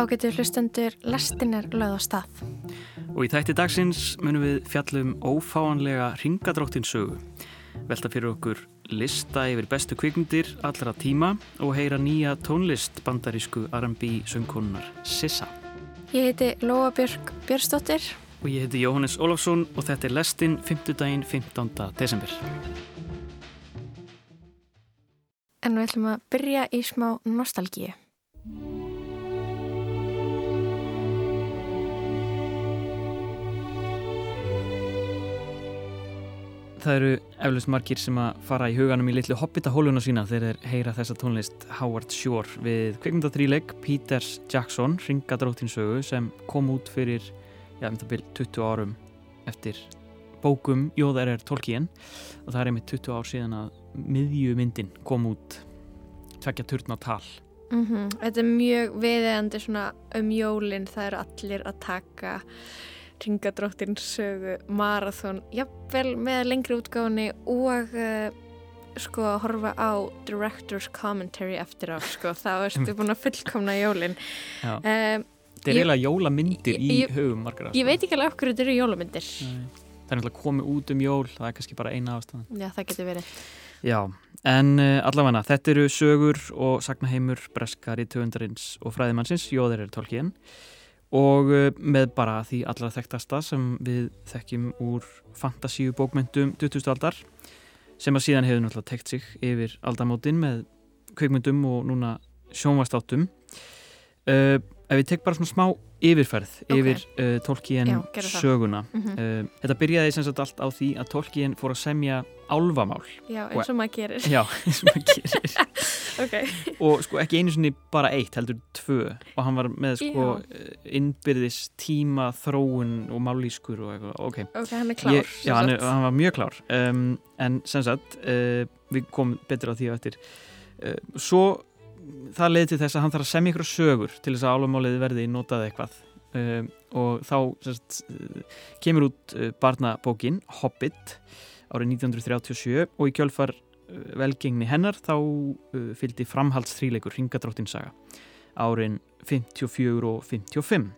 Ágættu hlustendur, lestin er lögð á stað. Og í þætti dagsins munum við fjallum ófáanlega ringadróttinsögu. Velta fyrir okkur lista yfir bestu kvikmyndir allra tíma og heyra nýja tónlist bandarísku R&B söngkonunar Sissa. Ég heiti Lóa Björg Björnsdóttir. Og ég heiti Jóhannes Ólafsson og þetta er lestin 5. daginn 15. desember. En við ætlum að byrja í smá nostalgíu. Það eru eflust margir sem að fara í huganum í litlu hobbitahóluna sína þegar þeir heyra þessa tónlist Howard Shore við kveikmyndaþríleik Peters Jackson, ringadróttinsögu sem kom út fyrir, já, um það byrj 20 árum eftir bókum Jóðar er Tolkien og það er einmitt 20 ár síðan að miðjumyndin kom út tvekja turna tal. Mm -hmm. Þetta er mjög viðeigandi svona um jólinn, það eru allir að taka ringadróttin sögu marathón, jafnvel með lengri útgáðinni og uh, sko að horfa á director's commentary eftir á sko, þá erstu búin að fullkomna jólinn um, Þetta er eiginlega jólamyndir í hugum margar Ég veit ekki alveg okkur þetta eru jólamyndir. Nei. Það er náttúrulega komið út um jól það er kannski bara eina ástæðan. Já, það getur verið. Já, en uh, allavega þetta eru sögur og sagnaheimur breskari töfundarins og fræðimannsins Jóður er tólkíðan og uh, með bara því allra þekktasta sem við þekkjum úr fantasíu bókmyndum 2000 aldar sem að síðan hefur náttúrulega tekt sig yfir aldamótin með kveikmyndum og núna sjónvastáttum uh, ef við tek bara svona smá yfirferð okay. yfir uh, Tolkien Já, söguna. Mm -hmm. uh, þetta byrjaði sem sagt allt á því að Tolkien fór að semja álvamál Já, eins og maður gerir. Já, eins og maður gerir okay. og sko ekki einu svona bara eitt heldur tvö. Og hann var með sko Já. innbyrðis tíma þróun og málískur og eitthvað. Ok, okay hann er klár Ég, Já, hann, hann var mjög klár. Um, en sem sagt uh, við komum betur á því á eftir. Uh, svo það leiði til þess að hann þarf að semja ykkur sögur til þess að álvamáliði verði notað eitthvað. Um, og þá sérst, kemur út barnabókin Hobbit árið 1937 og í kjölfar velgengni hennar þá uh, fylgdi framhaldsþríleikur Ringadróttinsaga árin 54 og 55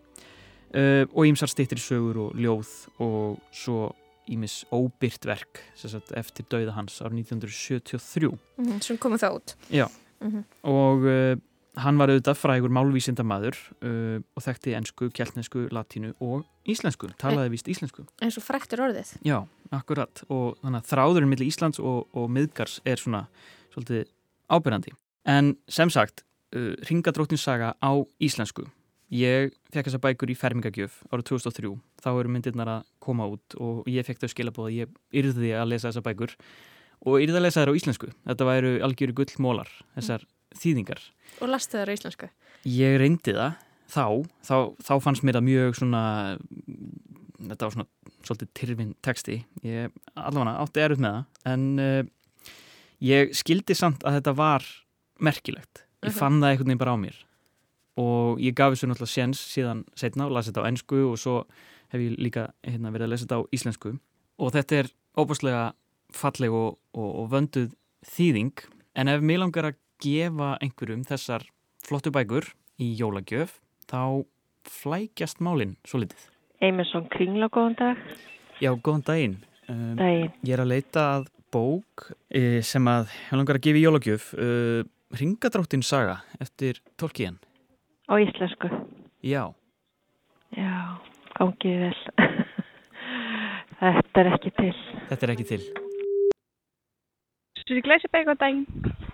uh, og ímsar stittir sögur og ljóð og svo ímis óbyrt verk sagt, eftir dauða hans árið 1973 mm -hmm, sem komið þá út. Já. Mm -hmm. og uh, hann var auðvitað frægur málvísindamadur uh, og þekkti ennsku, kjeltnesku, latínu og íslensku, talaði vist íslensku. Eins og fræktur orðið. Já, akkurat og þannig að þráðurinn millir Íslands og, og miðgars er svona svolítið ábyrgandi en sem sagt, uh, Ringadróttinsaga á íslensku. Ég fekk þessa bækur í fermingagjöf árið 2003 þá eru myndirnar að koma út og ég fekk þau skilabóð að ég yrði að lesa þessa bækur og yrði að lesa þær á íslensku. Þetta væru algjöru gullmólar þessar mm. Þýðingar. Og lastu þær á íslensku? Ég reyndi það þá, þá, þá fannst mér það mjög svona þetta var svona svolítið tyrfin texti. Ég allavega átti erut með það en uh, ég skildi samt að þetta var merkilegt. Ég uh -huh. fann það einhvern veginn bara á mér. Og ég gaf þessu náttúrulega séns síðan setna og lasi þetta á ennsku og svo hef ég líka hérna, verið að lesa þetta á íslensku. Og þetta er óbúslega falleg og, og, og vönduð þýðing. En ef mér langar að gefa einhverjum þessar flottu bækur í jólagjöf þá flækjast málinn svo litið. Eiminsson Kringla, góðan dag. Já, góðan daginn. Um, daginn. Ég er að leita að bók e, sem að ég langar að gefa í jólagjöf uh, Ringadróttin saga eftir Tolkien. Á íslensku? Já. Já, gangið vel. Þetta er ekki til. Þetta er ekki til. Svíði Gleisibæk, góðan daginn.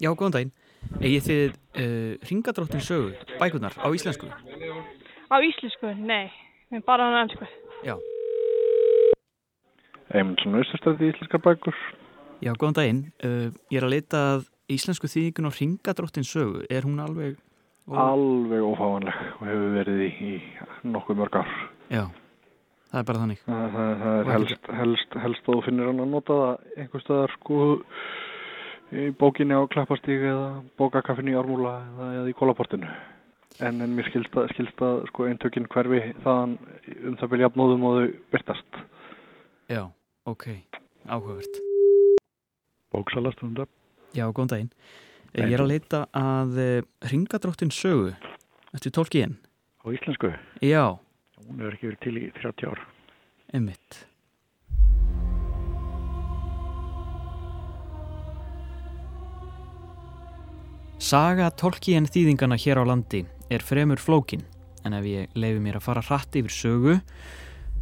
Já, góðan daginn. Egið þið uh, ringadróttin sögu, bækunar, á íslensku? Á íslensku? Nei, bara á ennsku. Já. Eymundsson Östurstræði íslenskar bækur. Já, góðan daginn. Uh, ég er að leita að íslensku þýðingun á ringadróttin sögu. Er hún alveg... Og... Alveg ófáanleg og hefur verið í, í nokkuð mörg ár. Já það er bara þannig það, það, það er helst, helst, helst að þú finnir hann að nota það einhver staðar sko í bókinni á Klappastík eða bókakaffinu í Ármúla eða, eða í Kólaportinu en, en mér skilst að, skilst að sko eintökinn hverfi þaðan um það byrja afnóðum og þau byrtast Já, ok, áhugavert Bóksalastundar Já, góðan daginn Ég er að leita að eh, ringadróttin sögu Ertu tólkiðinn? á íslensku. Já, Hún er ekki verið til í 30 ár. einmitt. Saga Tolkien þýðingana hér á landi er fremur flókin en ef ég leifi mér að fara hratt yfir sögu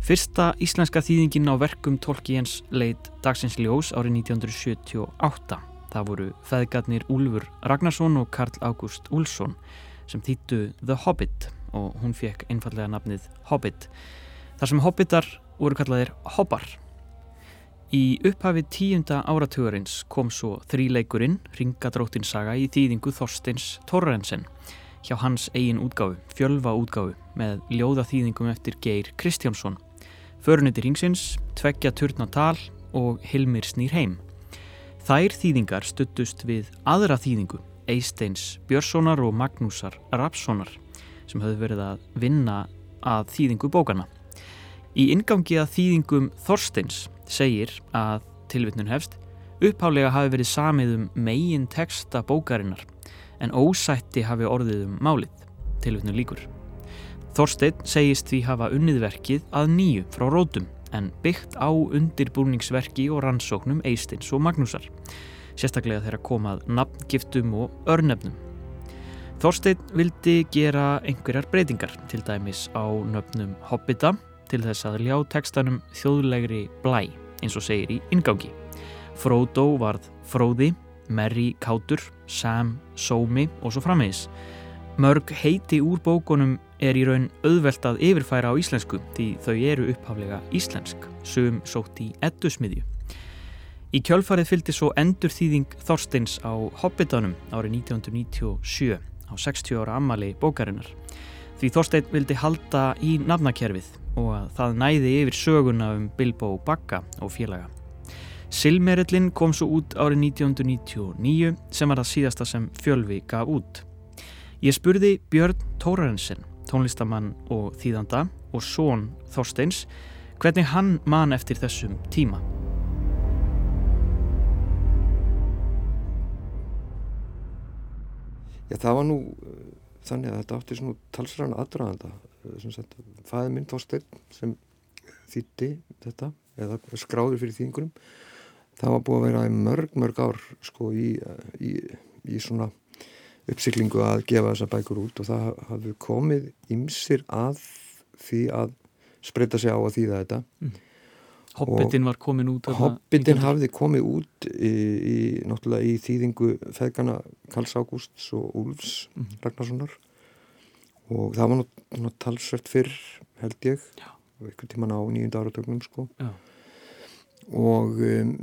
fyrsta íslenska þýðingin á verkum Tolkiens leit dagsins ljós árið 1978 það voru feðgarnir Úlfur Ragnarsson og Karl Ágúst Úlsson sem þýttu The Hobbit og hún fekk einfallega nafnið Hobbit. Þar sem Hobbitar voru kallaðir Hobbar Í upphafi tíunda áratugurins kom svo þríleikurinn Ringadróttin saga í þýðingu Þorsteins Torrensen hjá hans eigin útgáfu, fjölva útgáfu með ljóða þýðingum eftir Geir Kristjánsson. Föruniti ringsins, Tveggja turna tal og Hilmir snýr heim. Þær þýðingar stuttust við aðra þýðingu Eisteins Björnssonar og Magnúsar Rapssonar sem höfðu verið að vinna að þýðingu bókana Í ingangi að þýðingum Þorsteins segir að tilvittnun hefst upphálega hafi verið samið um megin texta bókarinnar en ósætti hafi orðið um málið tilvittnun líkur. Þorstein segist því hafa unniðverkið að nýju frá rótum en byggt á undirbúningsverki og rannsóknum Eistins og Magnúsar sérstaklega þegar komað nafngiftum og örnefnum. Þorstein vildi gera einhverjar breytingar til dæmis á nöfnum Hobbita til þess að ljá tekstanum þjóðlegri blæ, eins og segir í ingangi. Frodo varð Fróði, Merry Kátur, Sam Sómi og svo frammeðis. Mörg heiti úr bókunum er í raun auðvelt að yfirfæra á íslensku því þau eru upphaflega íslensk, sum sótt í eddusmiðju. Í kjölfarið fylgdi svo endurþýðing Þorsteins á Hobbitanum árið 1997 á 60 ára ammali bókarinnar. Því Þorstein vildi halda í nafnakerfið og að það næði yfir söguna um Bilbo Bagga og félaga. Silmerillin kom svo út árið 1999 sem var það síðasta sem Fjölvi gaf út. Ég spurði Björn Tórarensen, tónlistamann og þýðanda og són Þorsteins, hvernig hann man eftir þessum tíma. Já, það var nú uh, þannig að þetta átti svona talsræðan aðdraðanda. Fæði minn Þorstein sem þýtti þetta, eða skráður fyrir þýðingunum, það var búið að vera í mörg, mörg ár sko í, í, í svona uppsiklingu að gefa þessa bækur út og það hafði komið ymsir að því að spreita sig á að þýða þetta. Mm. Hobbitin var komin út Hobbitin hafði komið út í, í, náttúrulega í þýðingu feðgana Karls Ágústs og Úlfs mm. Ragnarssonar og það var náttúrulega talsvert fyrr held ég einhvern tíman á nýjunda áratögnum sko Já. og um,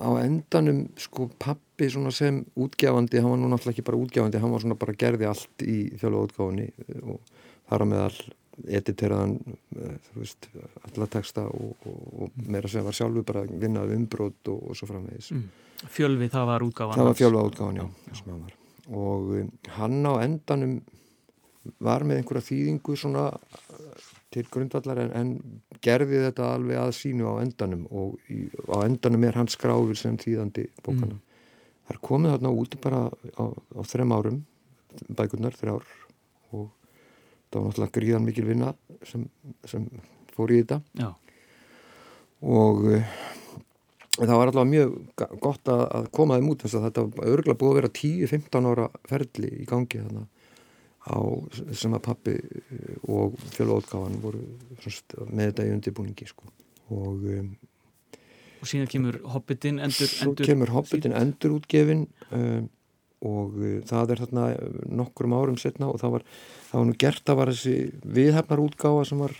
á endanum sko pappi svona sem útgefandi hann var nú náttúrulega ekki bara útgefandi hann var svona bara gerði allt í þjóla útgáfinni og þar að meðal editeraðan þú veist, alla texta og, og, og meira sem var sjálfu bara vinnað umbrót og, og svo framvegis mm. Fjölvi það var útgáfan það var fjölva útgáfan, já, já. og um, hann á endanum var með einhverja þýðingu svona til grundvallar en, en gerði þetta alveg að sínu á endanum og í, á endanum er hann skráður sem þýðandi bókana mm. það er komið þarna út bara á, á þrem árum bækurnar, þrjár og það var náttúrulega gríðan mikil vinna sem, sem fór í þetta Já. og uh, það var alltaf mjög gott að, að koma þeim út þess að þetta var örgulega búið að vera 10-15 ára ferli í gangi þannig á sem að pappi og fjölótgáðan voru með þetta í undirbúningi sko. og um, og síðan kemur Hobbitin endur, svo endur kemur Hobbitin endur útgefin um, og uh, það er þarna nokkrum árum setna og það var, það var nú gert að var þessi viðhefnar útgáfa sem var,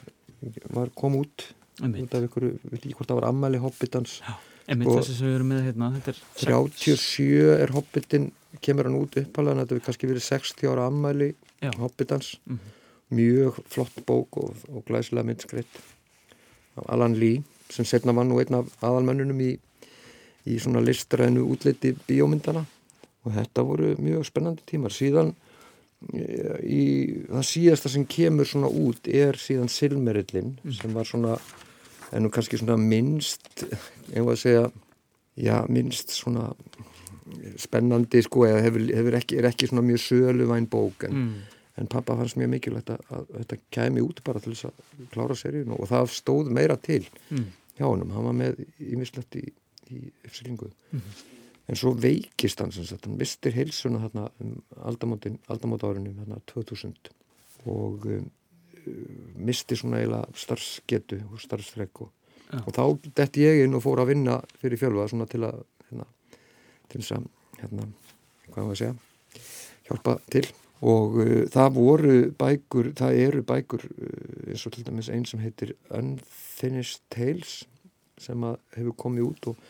var kom út. Út af ykkur, við líka hvort það var ammæli Hobbitans. Já, einmitt Sko- þessi sem við erum með hérna er 37 er Hobbitin kemur hann út uppalega þetta við kannski verið 60 ára ammæli. Hobbitans Mhm. mjög flott bók og, og glæslega myndskreitt af Alan Lee sem setna var nú einn af aðalmennunum í, í svona listrænu útliti bíómyndana og þetta voru mjög spennandi tímar síðan eh, í það síðasta sem kemur svona út er síðan Silmerillin sem var svona en nú kannski svona minnst ef að segja já, minnst svona spennandi sko eða hefur, hefur ekki, er ekki svona mjög söluvæn bók en, mm. en pappa fannst mjög mikilvægt að, að þetta kæmi út bara til þess að klára seríun og það stóð meira til Mm. hjá honum, hann var með ímislegt í, í uppsýlingu Mhm. en svo veikist hann sem sagt, hann mistir heilsuna þarna um aldamótin, aldamót árunum þarna 2000 og um, misti svona eiginlega starfsgetu og starfsfreg og, Já. og þá detti ég inn og fór að vinna fyrir fjölva svona til að hérna, til þess að hérna, hvað var að segja hjálpa til. Og uh, það voru bækur það eru bækur uh, eins og til dæmis einn sem heitir Unfinished Tales sem að hefur komið út og,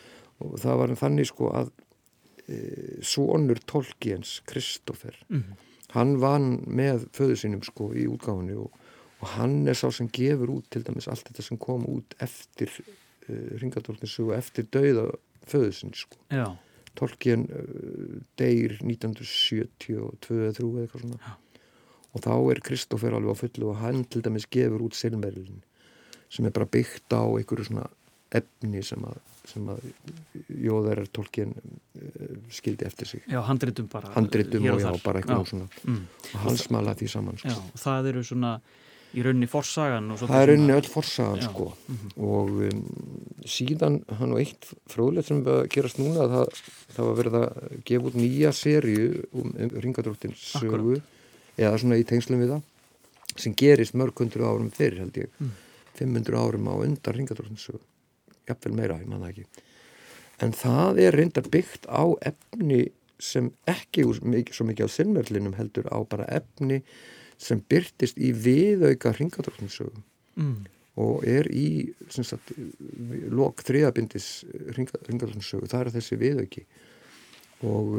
og það var þannig sko að uh, sonur Tolkiens Kristoffer Mhm. hann vann með föðu sínum sko í útgáfunni og, og hann er sá sem gefur út til dæmis allt þetta sem kom út eftir uh, ringadólkinsu og eftir dauða föðu sinni sko. Já, Tolkien uh, deyr 1972 eða 3 eða eitthvað svona Já. og þá er Kristoffer alveg á fullu og hann til dæmis gefur út Silmerlin sem er bara byggt á einhverju svona efni sem að, sem að jóðarar Tolkien uh, skildi eftir sig já, handritum bara handritum og já, bara eitthvað Já. svona Mm. og hann smala því saman sko. Já, það eru svona í rauninni forsagan það er rauninni öll forsagan Já. sko Mhm. og um, síðan hann og eitt fróðlegt sem er gerast núna það, það var verið að gefa út nýja serju um, um ringadróttins sögu eða svona í tengslum við það sem gerist mörg hundru árum fyrir held ég Mm. 500 árum á undan ringadróttins sögu jafnvel meira, ég man það ekki en það er reyndar byggt á efni sem ekki úr svo mikið á sinnmerlinum heldur á bara efni sem byrtist í viðauka ringadróttins sögu mm. og er í sagt, lok þriðabindis ringalunnsögu, það er þessi viðauki. Og,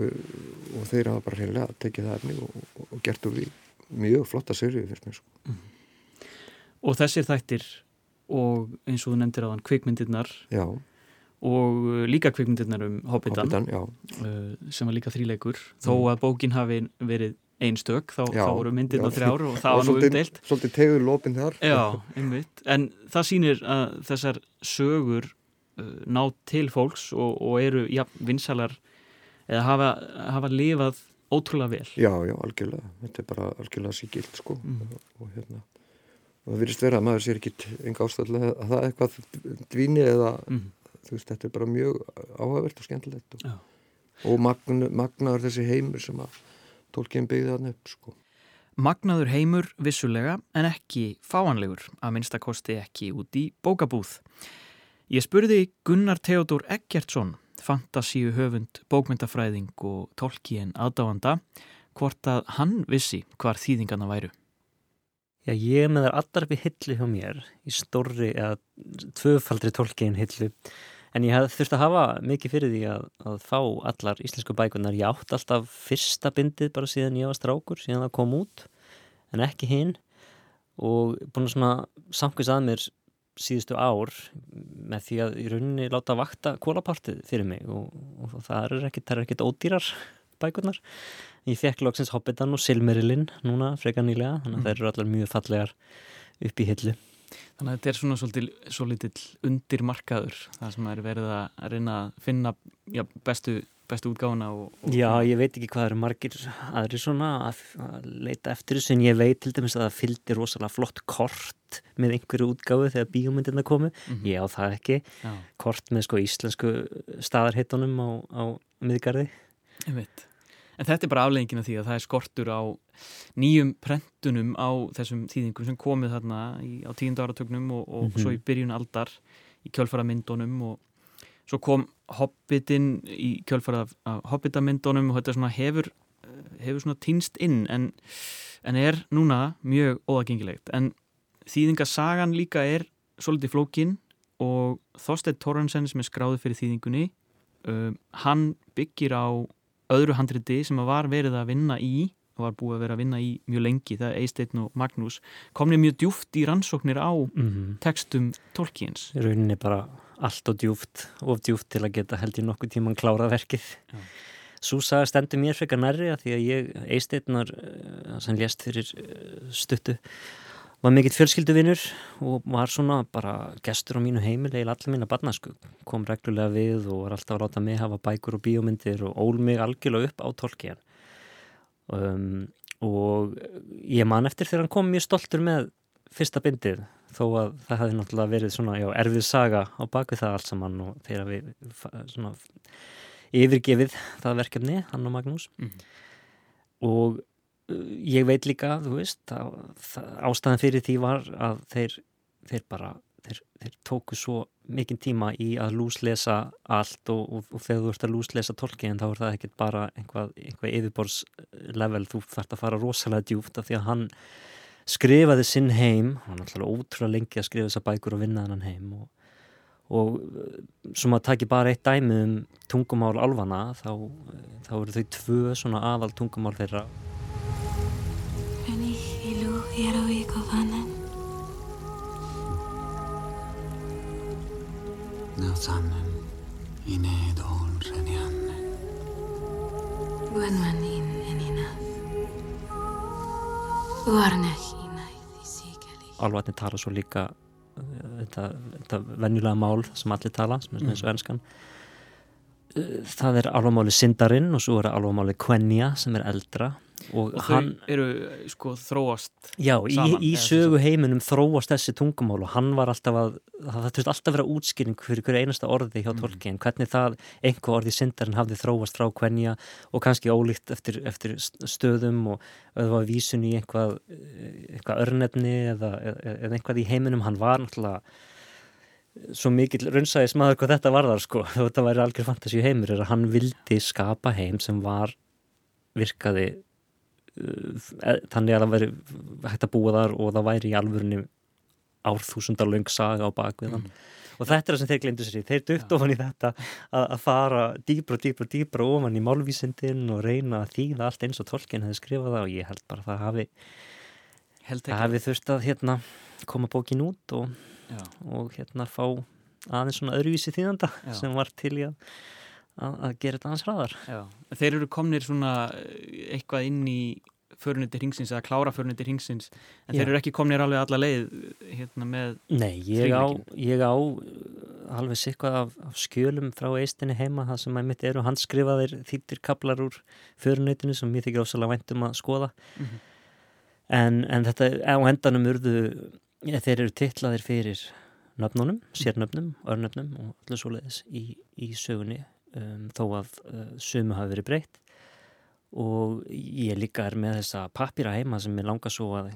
og þeir hafa bara reynilega tekið það efni og, og, og gert úr því mjög flotta serið fyrst mér sko. Og þessir þættir og eins og þú nefndir hann kvikmyndirnar Já, og uh, líka kvikmyndirnar um Hobbitan, Hobbitan, uh, sem var líka þríleikur þó að bókin hafi verið einstök þá, þá voru myndirna já. þrjár og það Og var nú umdeilt. Svolítið tegur lópin þar. Já, einmitt, en það sýnir að þessar sögur uh, ná til fólks og, og eru ja, vinsalar eða hafa, hafa lifað ótrúlega vel. Já, já, algjörlega, þetta er bara algjörlega síkilt sko. Mm. og, og hérna og það virðist vera að maður sér ekki enga ástæðlega að það er eitthvað dvíni eða mm. þú veist, þetta er bara mjög áhugavert og skemmtilegt og, og magn, magnaður þessi heimur sem að tólkinn byggði þarna upp sko. Magnaður heimur vissulega en ekki fáanlegur, að minnstakosti ekki út í bókabúð. Ég spurði Gunnar Theodor Eggertsson, fantasíu höfund, bókmyndafræðing og tolkien aðdáanda, hvort að hann vissi hvar þýðingarna væru. Já, ég er með þar allar í hillu hjá mér í stórri eða tvöfaldri tólkiðin hillu en ég hef þurft að hafa mikið fyrir því að, að fá allar íslensku bækunar ég átt alltaf fyrsta bindið bara síðan ég var strákur, síðan það kom út en ekki hinn og búin að svona samkvæmst að mér síðustu ár með því að í rauninni láta vakta kólapartið fyrir mig. Og, og það er ekkit, það er ekkit ódýrar bækunar ég fekk loksins Hobbitan og Silmerilinn núna frekar nýlega, þannig að Mm. þær eru allar mjög fallegar upp í hillu Þannig að þetta er svona svolítil, svolítil undirmarkaður, það sem er verið að reyna að finna já, bestu, bestu útgáfuna og, og Já, ég veit ekki hvað eru margir aðri svona að, að leita eftir þessu en ég veit til dæmis að það fylgdi rosalega flott kort með einhverju útgáfu þegar bíómyndina komu, Mhm. ég á það ekki Já, kort með sko íslensku staðarheitunum á, á miðgarði einmitt. En þetta er bara afleggingina því að það er skortur á nýjum prentunum á þessum þýðingum sem komið þarna í, á tíundu áratögnum og, og Mhm. svo í byrjun aldar í kjölfaramyndunum og svo kom Hobbitin í kjölfarað af, Hobbitamyndunum og þetta svona hefur, eh, hefur svona týnst inn en, en er núna mjög óðagengilegt. En þýðingasagan líka er svolítið flókin og Þorstein Torrensen sem er skráðið fyrir þýðingunni uh, hann byggir á öðru handriti sem að var verið að vinna í og var búið að vera að vinna í mjög lengi það er Eisteinn og Magnús komnið mjög djúft í rannsóknir á mm textum Tolkiens. Í rauninni bara allt og djúft of djúft til að geta held ég nokkuð tíman klára verkið. Já. Svo saga stendur mér frekar nærri að því að ég Eisteinnar sem lést fyrir eh, stuttu var mikill fjölskylduvinur og var svona bara gestur á mínu heimil eða allir mína barnasku kom reglulega við og var alltaf að láta mig hafa bækur og bíómyndir og ól mig algjörlega upp á tolkiðan um, og ég man eftir þegar hann kom mjög stoltur með fyrsta bindið þó að það hefði náttúrulega verið svona já, erfið saga á bakvið það allt saman og þegar við svona yfirgefið það verkefni, hann og Magnús. Mhm. og ég veit líka, þú veist að, það, ástæðan fyrir því var að þeir, þeir bara þeir, þeir tóku svo mikinn tíma í að lúslesa allt og, og, og þegar þú ert að lúslesa tolkiðin þá er það ekkert bara einhvað, einhvað yfirborðslevel, þú þarfst að fara rosalega djúft af því að hann skrifaði sinn heim, hann var náttúrulega ótrúlega lengi að skrifa þessa bækur og vinna hann heim og, og uh, sem að taki bara eitt dæmi um tungumál alvana þá, þá eru þau tvö svona aðal tungumál þeirra ilu hierowi kovanen. Nautanen ineed ol renianne. Guenman in eninas. Sikeli. alvarni tala svo líka uh, þetta, þetta venjulega mál sem allir tala, sem er Mm. eins og ennskan það er alvarmáli Sindarinn og svo er alvarmáli Quenya sem er eldra og, og þau hann, eru sko þróast já, í, saman, í sem sögu heiminum þróast þessi tungumál og hann var alltaf að það þurfti alltaf að vera útskýring fyrir hverju einasta orði hjá Mm. tolkien, hvernig það einhver orði Sindarinn hafði þróast frá Quenya og kannski ólíkt eftir, eftir stöðum og það var vísun í einhvað, eitthvað örnefni eða, eða, einhvað í heiminum. Hann var náttúrulega svo mikill raunsæðis maður hvað þetta varðar sko, þetta væri algjör fantasíu heimur er að hann vildi skapa heim sem var virkaði þannig að það væri hægt að búa þar og það væri í alvörunni árþúsundar löng saga á bakvið hann. Og þetta er það sem þeir glemdu sér í, þeir dutt ofan í þetta að, að fara dýbra og dýbra og dýbra ofan í málvísindin og reyna að þýða allt eins og tolkien hefði skrifað það og ég held bara að það hafi það hafi þurft að hérna koma bókin út og og hérna fá aðeins svona öðruvísi þýðanda Já. sem var til í að, að, gera þetta aðeins hraðar. Já. Þeir eru komnir svona eh, eitthvað inn í föruniti hringsins eða klára föruniti hringsins en Já. þeir eru ekki komnir alveg alla leið hérna með Nei, ég á, ég á uh, alveg sikvað af, af skjölum frá eistinni heima það sem að mitt eru handskrifaðir þýttir kaplar úr förunitinu sem mér þykir ósalega væntum að skoða Mhm. en, en þetta á endanum urðu ja, þeir eru titlaðir fyrir nöfnunum, sérnöfnum, örnöfnum og allir svoleiðis í, í sögunni um, þó að uh, sömu hafi verið breytt og ég líka er með þessa pappýra heima sem ég langar svo að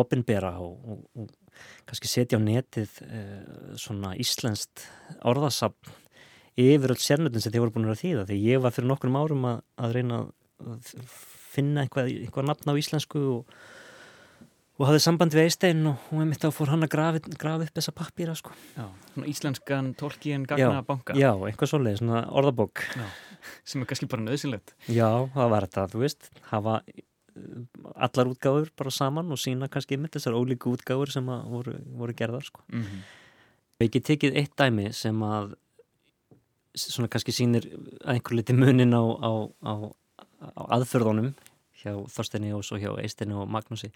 opinbera og, og, og kannski setja á netið uh, svona íslenskt orðasapn yfir öll sérnöfnum sem þið voru búin að þýða. Því ég var fyrir nokkrum árum að, að reyna að finna eitthvað, eitthvað nafn á íslensku og, og hafði samband við Eistein og, og einmitt þá fór hann að grafi upp þessa pappýra sko. já, svona íslenskan tolkien gagna banka Já, eitthvað svoleið, svona orðabók Já, sem er kannski bara nöðsynlegt Já, það var þetta, þú veist hafa uh, allar útgáfur bara saman og sína kannski mitt þessar ólíku útgáfur sem voru, voru gerðar sko. mm -hmm. Við ekki tekið eitt dæmi sem að svona kannski sýnir að einhver liti munin á, á, á, á aðförðunum hjá Þorsteini og svo hjá Eisteinu og Magnúsi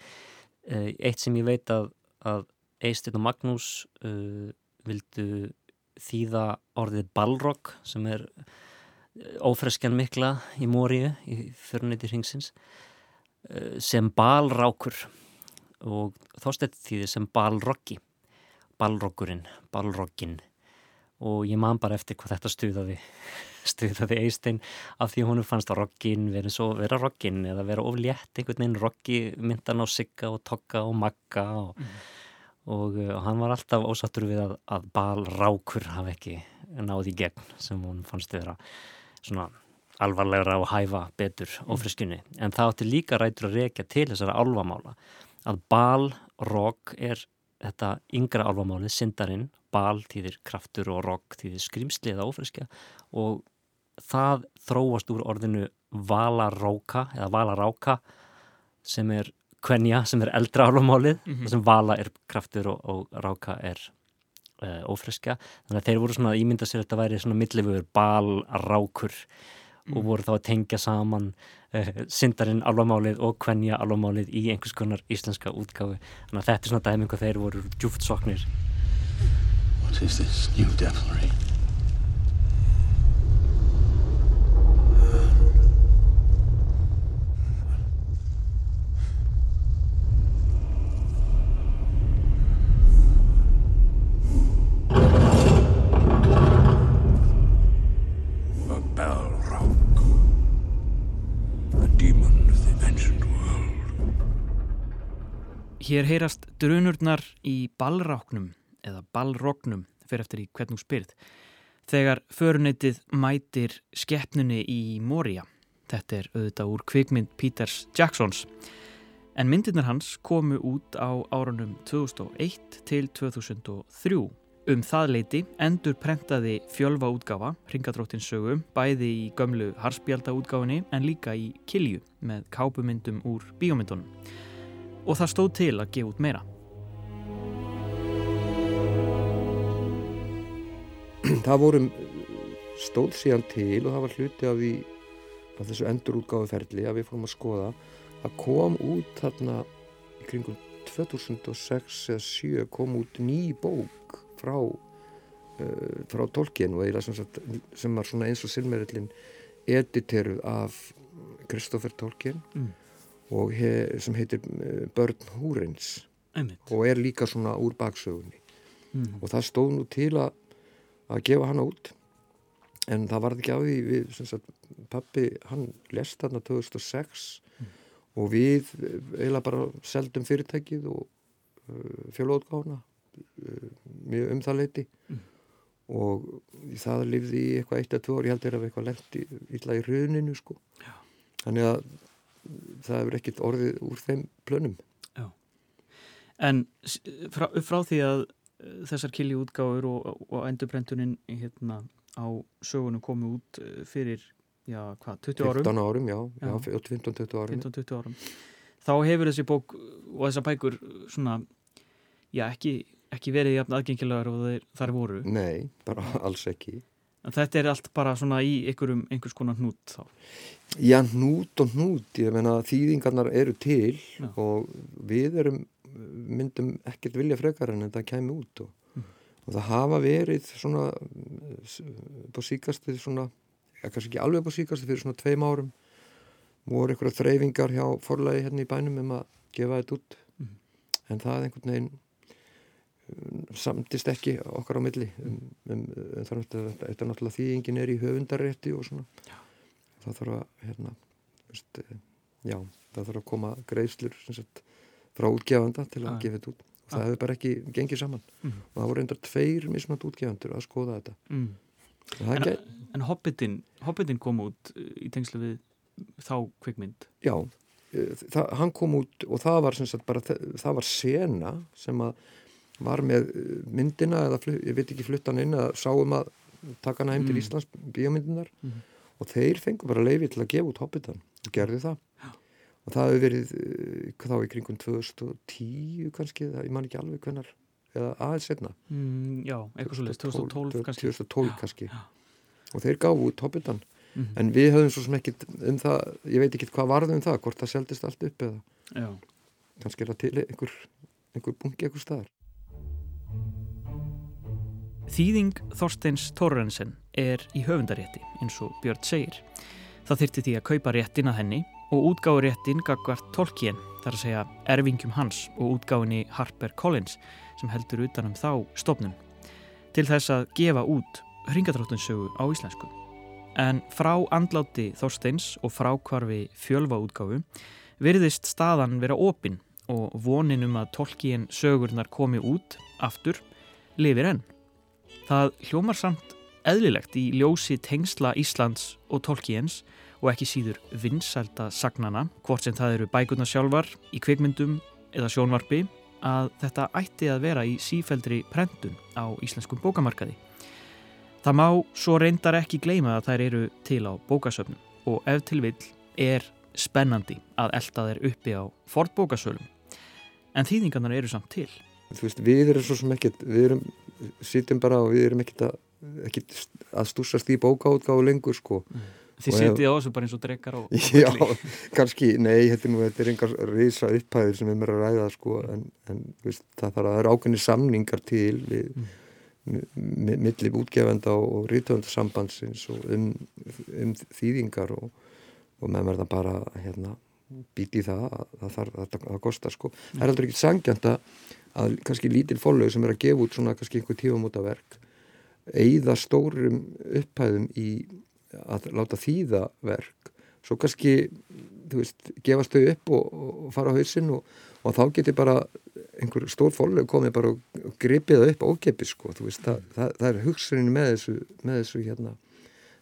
eitt sem ég veit að, að Eistein og Magnús uh, vildu þýða orðið balrog sem er ófreskjan mikla í Móriu í föruniti hringsins uh, sem balrákur. Og Þorstein þýði sem balroggi balrogurinn, balrogginn. Og ég man bara eftir hvað þetta stuðaði stuðaði Eistein af því hún fannst að roggin verið svo vera roggin eða vera oflétt einhvern veginn. Roggi myndan á sigga og tokka og magga og, og, uh, og hann var alltaf ósattur við að, að balrákur hafi ekki náði í gegn sem hún fannst vera svona alvarlegra og hæfa betur ófriskunni en það átti líka rætur að rekja til þessara álvamála að balrog er þetta yngra álvamáli, syndarinn. Bal þýðir kraftur og rogg þýðir skrýmsli eða ófriskja og það þróast úr orðinu valaróka eða valaráka sem er kvenja sem er eldra álvamálið Mhm. mm sem vala er kraftur og, og ráka er uh, ófriskja þannig að þeir voru svona að ímynda sér að þetta væri svona millifur balrákur og Mm. voru þá að tengja saman uh, syndarinn álvamálið og kvenja álvamálið í einhvers konar íslenska útgáfi þannig að þetta er svona dæming hvað þeir voru djúft soknir What is this new devilry? Hér heyrast drunurnar í ballráknum eða ballróknum fyrir eftir í hvern þú spyrð þegar föruneytið mætir skeppnunni í Moria. Þetta er auðvitað úr kvikmynd Peters Jacksons. En myndirnar hans komu út á árunum 2001 til 2003. Um það leiti endur prentaði fjölva útgafa, Ringadróttins sögu, bæði í gömlu harspjálta útgáfinni en líka í kilju með kápumyndum úr bíómyndunum. Og það stóð til að gefa út meira. það vorum stóð síðan til og það var hluti af, því, af þessu endurútgáðuferli að við fórum að skoða að kom út þarna í kringum 2006 eða 7 kom út ný bók frá uh, frá eiginlega sem, sagt, sem var svona eins og silmerillin editeruð af Kristófer Tolkien Mm. Og he, sem heitir uh, Börn Einmitt. og er líka svona úr baksögunni Mm. og það stóð nú til að að gefa hana út en það varði ekki á því við, sem sagt, pappi, hann lest þarna 2006 og við eh, eiginlega bara seldum fyrirtækið og uh, fjölótgána uh, mjög um það leiti Mm. og það lifði í eitthvað eitt að tvö ár, ég held er að eitthvað lendi illa í runinu sko Já. þannig að það hefur ekkit orðið úr þeim plönum En s- frá, frá því að eh, þessar kilji útgáfur og, og endurbrentunin hérna á sögunum komu út eh, fyrir, já, hvað, 20 árum? 15 árum, já, já. Já. 15-20 árum 15-20 árum. Þá hefur þessi bók og þessar bækur svona, já, ekki, ekki verið jafn aðgengilegar og þeir, þar voru. Nei, bara alls ekki En þetta er allt bara svona í einhverjum, einhvers konar hnút þá. Já, hnút og hnút, ég meina þýðingarnar eru til Já. og við erum, myndum ekkert vilja frekar en þetta kæmi út og, Mm. og það hafa verið svona á síkastið svona, ja, kannski ekki alveg á síkastið fyrir svona tveim árum voru einhverja þreyfingar hjá forlagi hérna í bænum um að gefa þetta út Mhm. en það einhvern veginn samtist ekki okkar á milli um, um, um, þannig að þetta, náttúrulega þýðingin er í höfundarrétti og svona það þarf að hérna, veist, eh, já, það þarf að koma greiðslur frá útgefanda til að Ah. gefa þetta út og það Ah. hefur bara ekki gengið saman Mhm. og það voru endar tveir mismant útgefandur að skoða þetta Mm. það En, en Hobbitin, Hobbitin kom út eh, í tengslu við þá kvikmynd. já eh, það, hann kom út og það var sagt bara, það, það var sena sem að var með eh, myndina eða ég veit ekki fluttan inn að sáum að taka hana heim til Mm. Íslands bíómyndinar Mhm. og þeir fengu bara leiði til að gefa út Hobbitan og gerðu það og það hefur verið eh, þá í kringum 2010 kannski, það, ég man ekki alveg hvenar eða aðeins setna Mm, já, eitthvað svo leiðist, 2012 kannski. 2012 Já, kannski já. og þeir gáfu út Hobbitan Mhm. en við höfum svo sem ekkit um það ég veit ekki hvað varði um það, hvort það seldist allt upp eða Já. kannski er það til einhver, einhver bungi einhver staðar Þýðing Þorsteins Torrensen er í höfundarétti, eins og Björn segir. Það þyrti því að kaupa réttin að henni og útgáðu réttin gagvart Tolkien, þar að segja erfingjum hans og útgáðinni Harper Collins sem heldur utanum þá stofnun. Til þess að gefa út hringadróttinsögu á íslensku. En frá andláti Þorsteins og frákvarfi fjölva útgáfu virðist staðan vera opinn og vonin um að Tolkien sögurnar komi út aftur lifir enn. Það hljómar samt eðlilegt í ljósi tengsla Íslands og Tolkiens og ekki síður vinsælda sagnana, hvort sem það eru bækurnar sjálfar, í kvikmyndum eða sjónvarpi, að þetta ætti að vera í sífældri prentun á íslenskum bókamarkaði. Það má svo reyndar ekki gleyma að þær eru til á bókasöfnum og ef til vill er spennandi að elda þeir uppi á fortbókasölum. En þýðingarnar eru samt til. þú veist, við erum svo sem ekkit við erum, sittum bara og við erum ekkit að, ekkit að stúsast í bókaútgáðu lengur sko. Þið Og ef- sitið á þessu bara eins og drekkar á Já, kannski, nei, þetta er nú þetta er engar risa upphæðir sem við mér að ræða sko, en, en veist, það þarf að það eru ákveðni samningar til við mm. milli útgefenda og, og rítöfundasambandsins og um, um þýðingar og, og með það bara hérna, býti í það að það þarf að það kostar sko. Það er aldrei ekki sangjant að, að kannski lítil fólög sem er að gefa út svona kannski einhver tífamóta verk eigða stórum upphæðum í að láta þýða verk svo kannski þú veist, gefast þau upp og, og fara á hausinn og, og þá getur bara einhver stór fólk komið bara og gripið upp ógepi sko, þú veist, það, það, það er hugsunin með þessu, með þessu hérna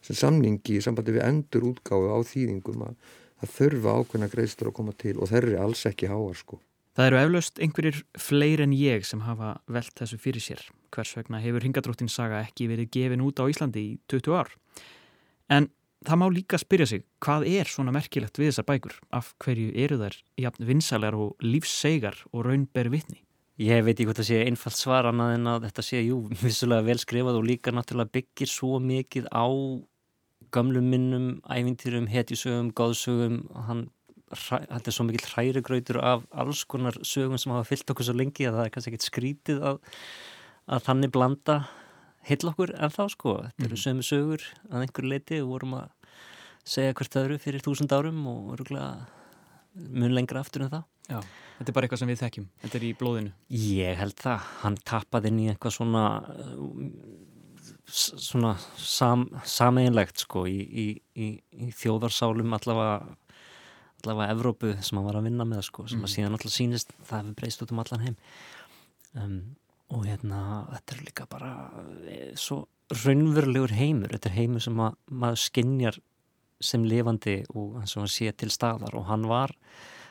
sem samningi í sambandi við endur útgáðu á þýðingum að það þurfa ákveðna greiðstur að koma til og þeir eru alls ekki háar sko. Það eru eflaust einhverjir fleir en ég sem hafa velt þessu fyrir sér. Hvers vegna hefur Hingadróttin saga ekki verið gefin út á Íslandi í 20 ár. En það má líka spyrja sig, hvað er svona merkilegt við þessar bækur? Af hverju eru þær jafn vinsalega og lífssegar og raunber vitni? Ég veit ekki hvort það sé einfalt svar annað en að þetta sé, jú, vissulega vel skrifað og líka náttúrulega byggir svo mikið á gamlum minnum, ævintýrum, hetjusögum, góðsögum, hann þetta er svo mikill hrærigrautur af alls konar sögum sem hafa fyllt okkur svo lengi að það er kannski ekkert skrítið að, að þannig blanda heil okkur en þá sko, þetta eru mm. sömu sögur að einhver leiti og vorum að segja hvert öðru fyrir þúsund árum og mun lengra aftur en það. Já, þetta er bara eitthvað sem við þekkjum. Þetta er í blóðinu. Ég held það, hann tappaði inn í eitthvað svona svona sam, sameinlegt sko í, í, í, í þjóðarsálum allavega allavega Evrópu sem hann var að vinna með sko, sem mm. að síðan alltaf sínist það hefur breyst út um allan heim um, og hérna þetta er líka bara e, svo raunverulegur heimur, þetta er heimur sem að, maður skinnjar sem lifandi og eins og hann sé til staðar og hann var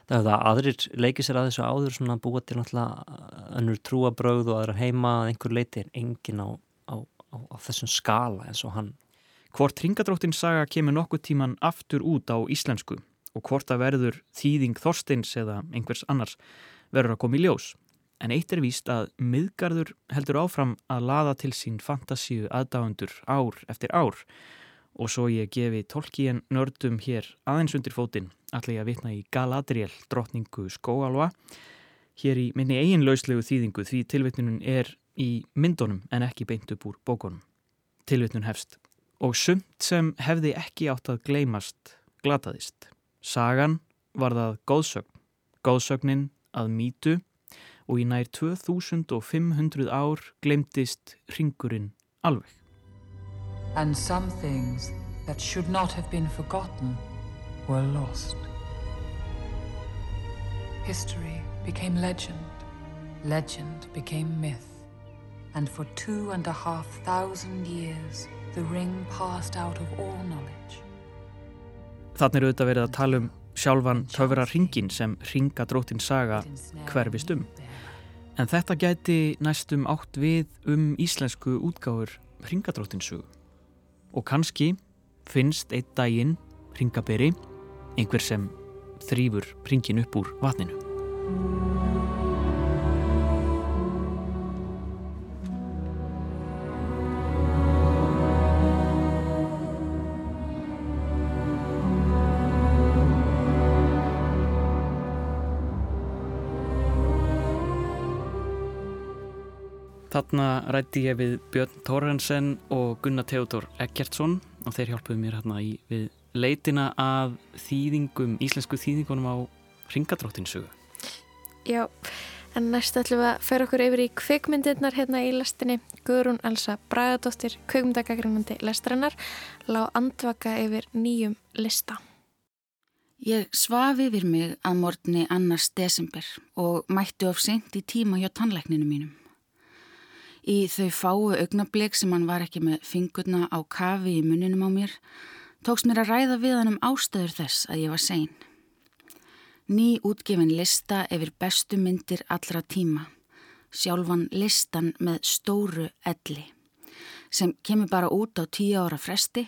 það hefði að aðrir leikið sér að þessu áður svona búið til náttúrulega önnur trúabröð og aðra heima að einhver leiti en engin á á, á þessum skala eins og hann. Hvort Ringadróttin saga kemur nokkuð tíman aftur út á íslensku og hvort að verður þýðing Þorsteins eða einhvers annars verður að koma í ljós. En eitt er víst að miðgarður heldur áfram að laða til sín fantasíu aðdáendur ár eftir ár og svo ég gefi tólkíen nördum hér aðeins undir fótinn allir ég að vitna í Galadriel, drottningu skóalva hér í minni eiginlauslegu þýðingu því tilvitnunum er í myndunum en ekki beint upp úr bókunum. Tilvitnun hefst. Og sumt sem hefði ekki átt að gleymast glataðist. Sagan var það góðsögn. Góðsögnin að mýtu og í nær 2500 ár glemtist ringurinn alveg. And some things that should not have been forgotten were lost. History became legend. Legend became myth. and for two and a half thousand years the ring passed out of all knowledge. Þannig eru auðvitað verið að tala um sjálfan töfra ringin sem ringadrótin saga hverfist um. En þetta gæti næstum átt við um íslensku útgáfur ringadrótinsugu. Og kannski finnst einn daginn ringaberi einhver sem þrýfur ringin upp úr vatninu. Þarna rætti ég við Björn Tórensen og Gunnar Theodor Eggertsson og þeir hjálpuðu mér hérna í við leitina að þýðingum, íslensku þýðingunum á ringadróttinsugu. Já, en næst ætlum við að færa okkur yfir í kveikmyndirnar hérna í lastinni. Guðrún Elsa Bragadóttir, kveikmyndagagrínandi lestrannar, lág andvaka yfir nýjum lista. Ég svaf yfir mig að morgunni annars desember og mættu of sent í tíma hjá tannleikninu mínum. Í þau fáu augnablík sem hann var ekki með fingurna á kafi í muninum á mér, tóks mér að ræða við hann um ástæður þess að ég var sein. Ný útgefin lista yfir bestu myndir allra tíma, sjálfan listan með stóru elli, sem kemur bara út á tíu ára fresti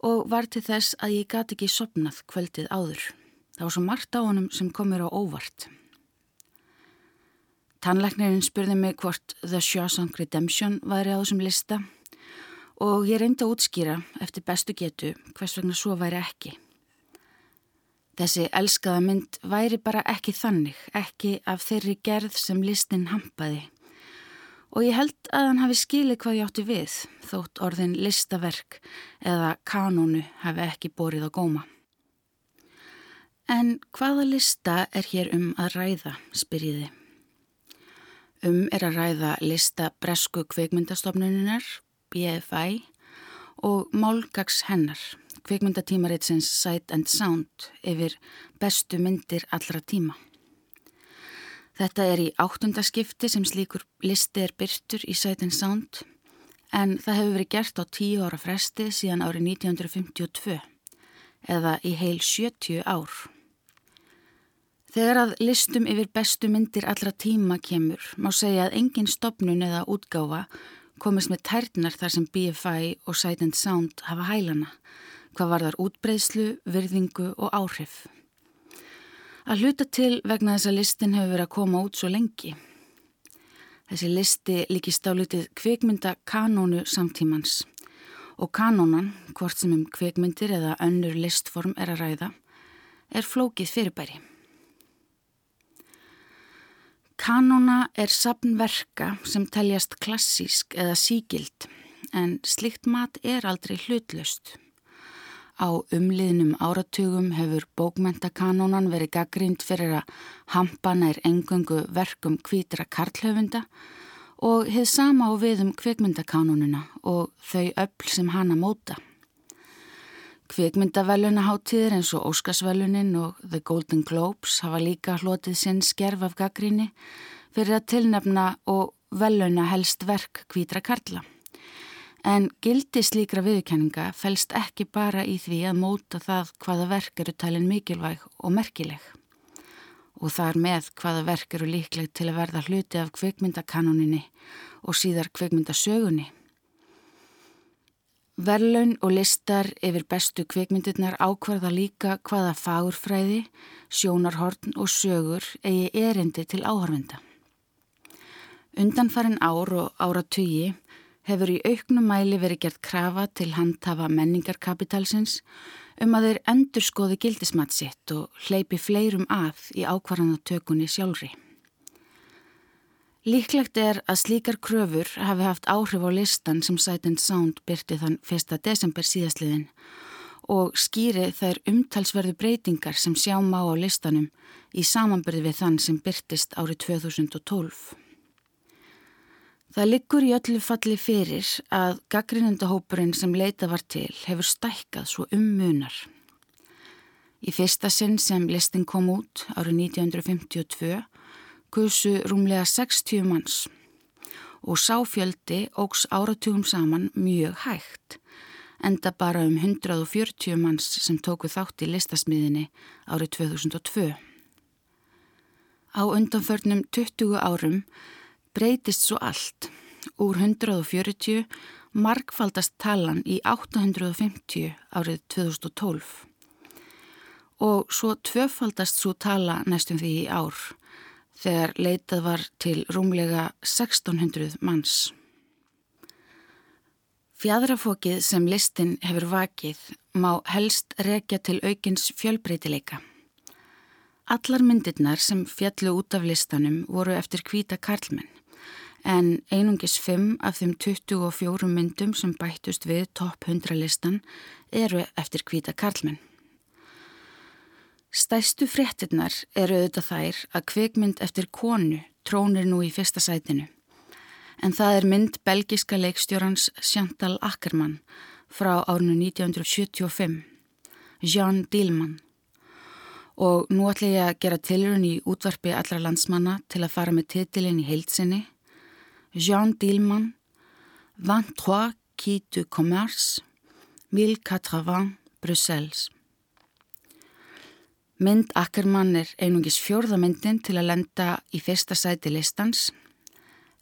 og var til þess að ég gati ekki sopnað kvöldið áður. Það var svo margt á honum sem komur á óvart. Tannleiknirinn spurði mig hvort The Shawshank Redemption væri á þessum lista og ég reyndi að útskýra eftir bestu getu hvers vegna svo væri ekki. Þessi elskaða mynd væri bara ekki þannig, ekki af þeirri gerð sem listin hampaði og ég held að hann hafi skilið hvað ég átti við þótt orðin listaverk eða kanónu hafi ekki borið á góma. En hvaða lista er hér um að ræða, spyrjiði. Um er að ræða lista Bresku kveikmyndastofnununar, BFI, og Málgags hennar, kvikmyndatímaritsins Sight and Sound yfir bestu myndir allra tíma. Þetta er í áttundaskipti sem slíkur listi er byrtur í Sight and Sound en það hefur verið gert á tíu ára fresti síðan árið 1952 eða í heil 70 ár. Þegar að listum yfir bestu myndir allra tíma kemur má segja að engin stopnun eða útgáfa komist með tærnar þar sem BFI og Sight and Sound hafa hælana, hvað var þar útbreyslu, virðingu og áhrif. Að hluta til vegna þess að listin hefur verið að koma út svo lengi. Þessi listi líkist álitið kvikmynda kanónu samtímans og kanónan, hvort sem um kvikmyndir eða önnur listform er að ræða, er flókið fyrirbæri. Kanona er sapnverka sem teljast klassísk eða sígild en slikt mat er aldrei hlutlaust. Á umliðnum áratugum hefur bókmentakanonan verið gaggrind fyrir að hampana er engöngu verkum kvítra karlhöfunda og hefð sama á viðum kvikmyndakanonuna og þau öll sem hana móta. Kvikmyndavelunaháttíðir eins og Óskarsvelunin og The Golden Globes hafa líka hlotið sinn skerf af gaggríni fyrir að tilnefna og veluna helst verk kvítra karla. En gildi slíkra viðkenninga fælst ekki bara í því að móta það hvaða verk eru talin mikilvæg og merkileg. Og þar með hvaða verk eru líkleg til að verða hluti af kvikmyndakanoninni og síðar kvikmyndasögunni. Verlaun og listar yfir bestu kvikmyndirnar ákvarða líka hvaða fagurfræði, sjónarhorn og sögur eigi erindi til áhörvenda. Undanfarin ár og áratugi hefur í auknum mæli verið gert krafa til handhafa menningarkapitalsins um að þeir endurskoði gildismatsitt og hleypi fleirum að í ákvarðanatökunni sjálfri. Líklegt er að slíkar kröfur hafi haft áhrif á listan sem Sight Sound byrti þann 1. desember síðastliðin og skýri þær umtalsverðu breytingar sem sjá má á listanum í samanbyrði við þann sem byrtist árið 2012. Það liggur í öllu falli fyrir að gaggrinundahópurinn sem leita var til hefur stækkað svo um munar. Í fyrsta sinn sem listin kom út árið 1952 kusu rúmlega 60 manns og sáfjöldi ógs áratugum saman mjög hægt, enda bara um 140 manns sem tóku þátt í listasmiðinni árið 2002. Á undanförnum 20 árum breytist svo allt. Úr 140 markfaldast talan í 850 árið 2012 og svo tvöfaldast svo tala næstum því í ár þegar leitað var til rúmlega 1600 manns. Fjadrafókið sem listin hefur vakið má helst rekja til aukins fjölbreytileika. Allar myndirnar sem fjallu út af listanum voru eftir hvita karlmenn en einungis 5 af þeim 24 myndum sem bættust við topp 100 listan eru eftir hvita karlmenn. Stæstu fréttinnar eru auðvitað þær að kvikmynd eftir konu trónir nú í fyrsta sætinu. En það er mynd belgiska leikstjórans Chantal Ackermann frá árinu 1975, Jean Dielmann. Og nú ætla ég að gera tilrun í útvarpi allra landsmanna til að fara með titilinn í heilsinni. Jean Dielmann, 23 Quai du Commerce, 1080 Bruxelles. Mynd Ackermann er einungis fjórðamyndin til að lenda í fyrsta sæti listans.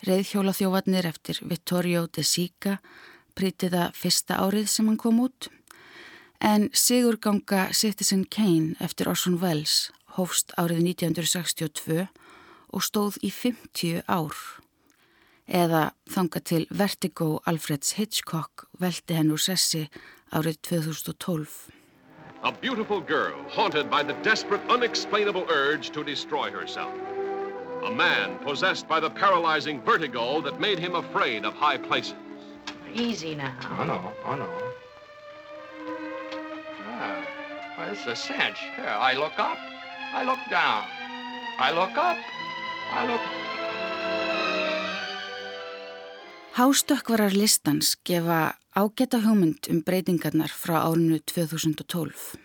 Reyðhjólaþjóvarnir eftir Vittorio de Sica prýtiða fyrsta árið sem hann kom út. En Sigurganga Citizen Kane eftir Orson Welles hófst árið 1962 og stóð í 50 ár. Eða þanga til Vertigo Alfreds Hitchcock veldi henn úr sessi árið 2012. A beautiful girl haunted by the desperate, unexplainable urge to destroy herself. A man possessed by the paralyzing vertigo that made him afraid of high places. Easy now. Oh, no. Oh, no. Ah, well, it's a cinch. Here, I look up. I look down. I look up. I look... Hástökkvarar listans gefa ágæta hugmynd um breytingarnar frá árinu 2012.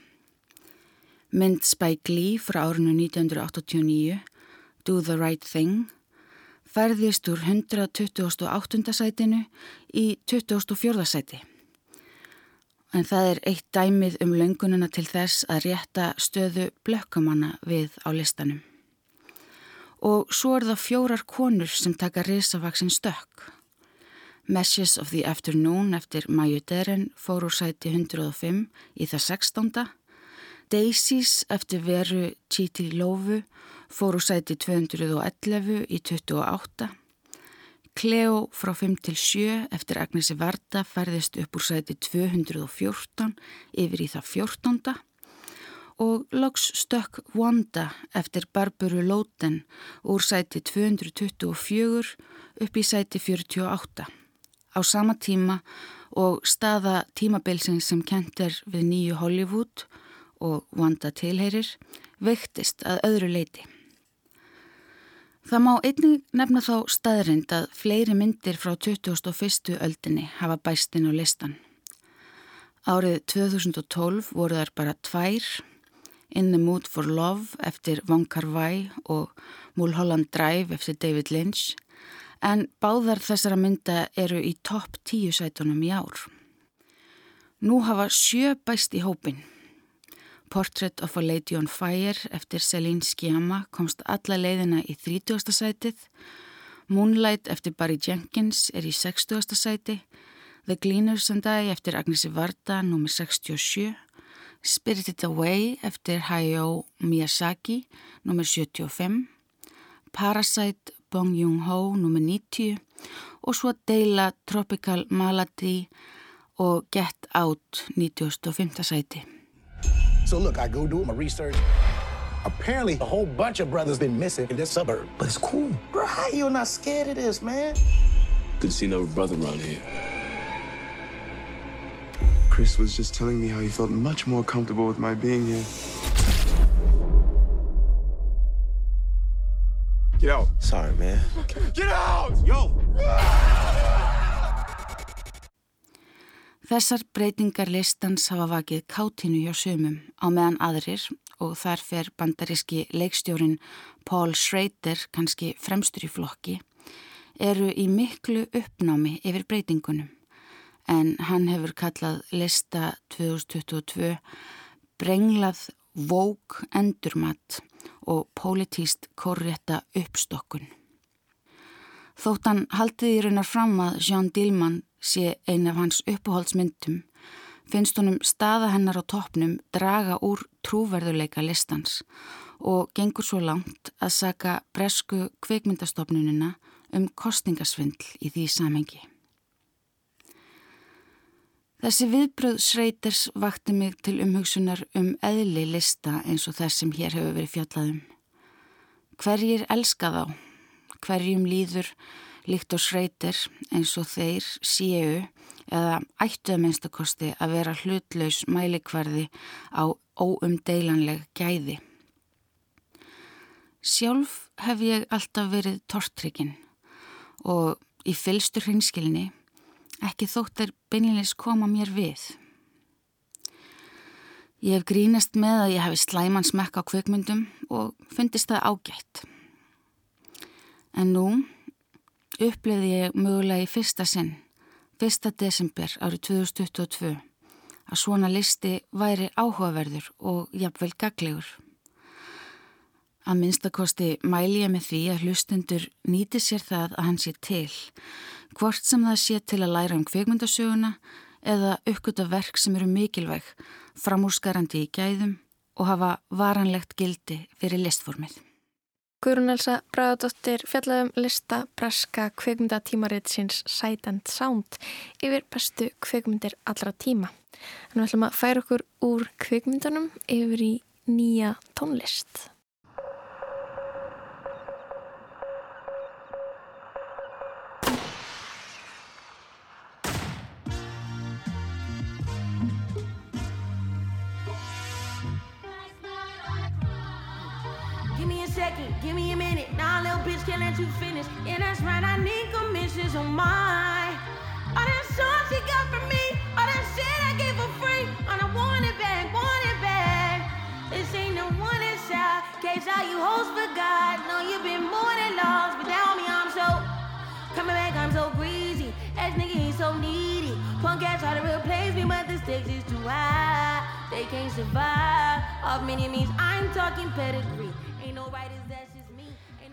Mynd Spike Lee frá árinu 1989, Do the Right Thing, færðist úr 128. sætinu í 24. sæti. En það er eitt dæmið um löngununa til þess að rétta stöðu blökkamanna við á listanum. Og svo er það fjórar konur sem taka risavaksinn stökk. Meshes of the Afternoon eftir Maju Deren fór úr sæti 105 í það 16. Daisies eftir veru Chiti Lovu fór úr sæti 211 í 28. Cleo frá 5 til 7 eftir Agnesi Varda færðist upp úr sæti 214 yfir í það 14. Og loks stökk Wanda eftir Barbaru Lóten úr sæti 224 upp í sæti 48 á sama tíma og staða tímabilsins sem kent er við nýju Hollywood og Wanda tilheyrir veiktist að öðru leiti. Það má einnig nefna þá staðrind að fleiri myndir frá 2001. öldinni hafa bæstinn á listan. Árið 2012 voru þar bara tvær, In the Mood for Love eftir Von Kar-wai og Mulholland Drive eftir David Lynch en báðar þessara mynda eru í topp tíu sætunum í ár. Nú hafa sjö bæst í hópin. Portrait of a Lady on Fire eftir Celine Sciamma komst alla leiðina í 30. sætið, Moonlight eftir Barry Jenkins er í 60. sæti, The Gleaners and I eftir Agnesi Varda nr. 67, Spirited Away eftir Hayao Miyazaki nr. 75, Parasite Bong Joon-ho nr. 90 og svo deila Tropical Malady og Get Out 95. sæti. So look, I go do my research. Apparently, a whole bunch of brothers been missing in this suburb. But it's cool. Bro, how you not scared of this, man? Good to see no brother around here. Chris was just telling me how he felt much more comfortable with my being here. Get out. Sorry, man. Get out! Yo! Þessar breytingar listans hafa vakið kátinu hjá sumum á meðan aðrir og þar fer bandaríski leikstjórin Paul Schrader, kannski fremstur í flokki, eru í miklu uppnámi yfir breytingunum en hann hefur kallað lista 2022 brenglað vók endurmat og pólitíst korrétta uppstokkun. Þóttan haldið í raunar fram að Jean Dillman sé ein af hans uppáhaldsmyndum finnst honum staða hennar á toppnum draga úr trúverðuleika listans og gengur svo langt að saka bresku kveikmyndastofnunina um kostingasvindl í því samhengi. Þessi viðbröð Sreiters vakti mig til umhugsunar um eðli lista eins og þess sem hér hefur verið fjallaðum. Hverjir elska þá? Hverjum líður líkt og Sreiter eins og þeir séu eða ættuða minnstakosti að vera hlutlaus mælikvarði á óumdeilanleg gæði. Sjálf hef ég alltaf verið tortrykinn og í fylstur hrinskilni ekki þóttir beinleins koma mér við. Ég hef grínast með að ég hefi slæman smekk á kveikmyndum og fundist það ágætt. En nú upplefði ég mögulega í fyrsta sinn, fyrsta desember árið 2022, að svona listi væri áhugaverður og jafnvel gaglegur. Að minnstakosti mæli ég með því að hlustendur nýti sér það að hann sé til, hvort sem það sé til að læra um kveikmyndasöguna eða uppgöta verk sem eru mikilvæg, framúrskarandi í gæðum og hafa varanlegt gildi fyrir listformið. Guðrún Elsa Bræðadóttir fjallaðum lista braska kveikmyndatímaritt síns Sight and Sound yfir bestu kveikmyndir allra tíma. Þannig ætlum að færa okkur úr kveikmyndunum yfir í nýja tónlist. So needy. Punk ass try to replace me, but the stakes is too high. They can't survive. Off many means I'm talking pedigree. Ain't no writers, that's just me.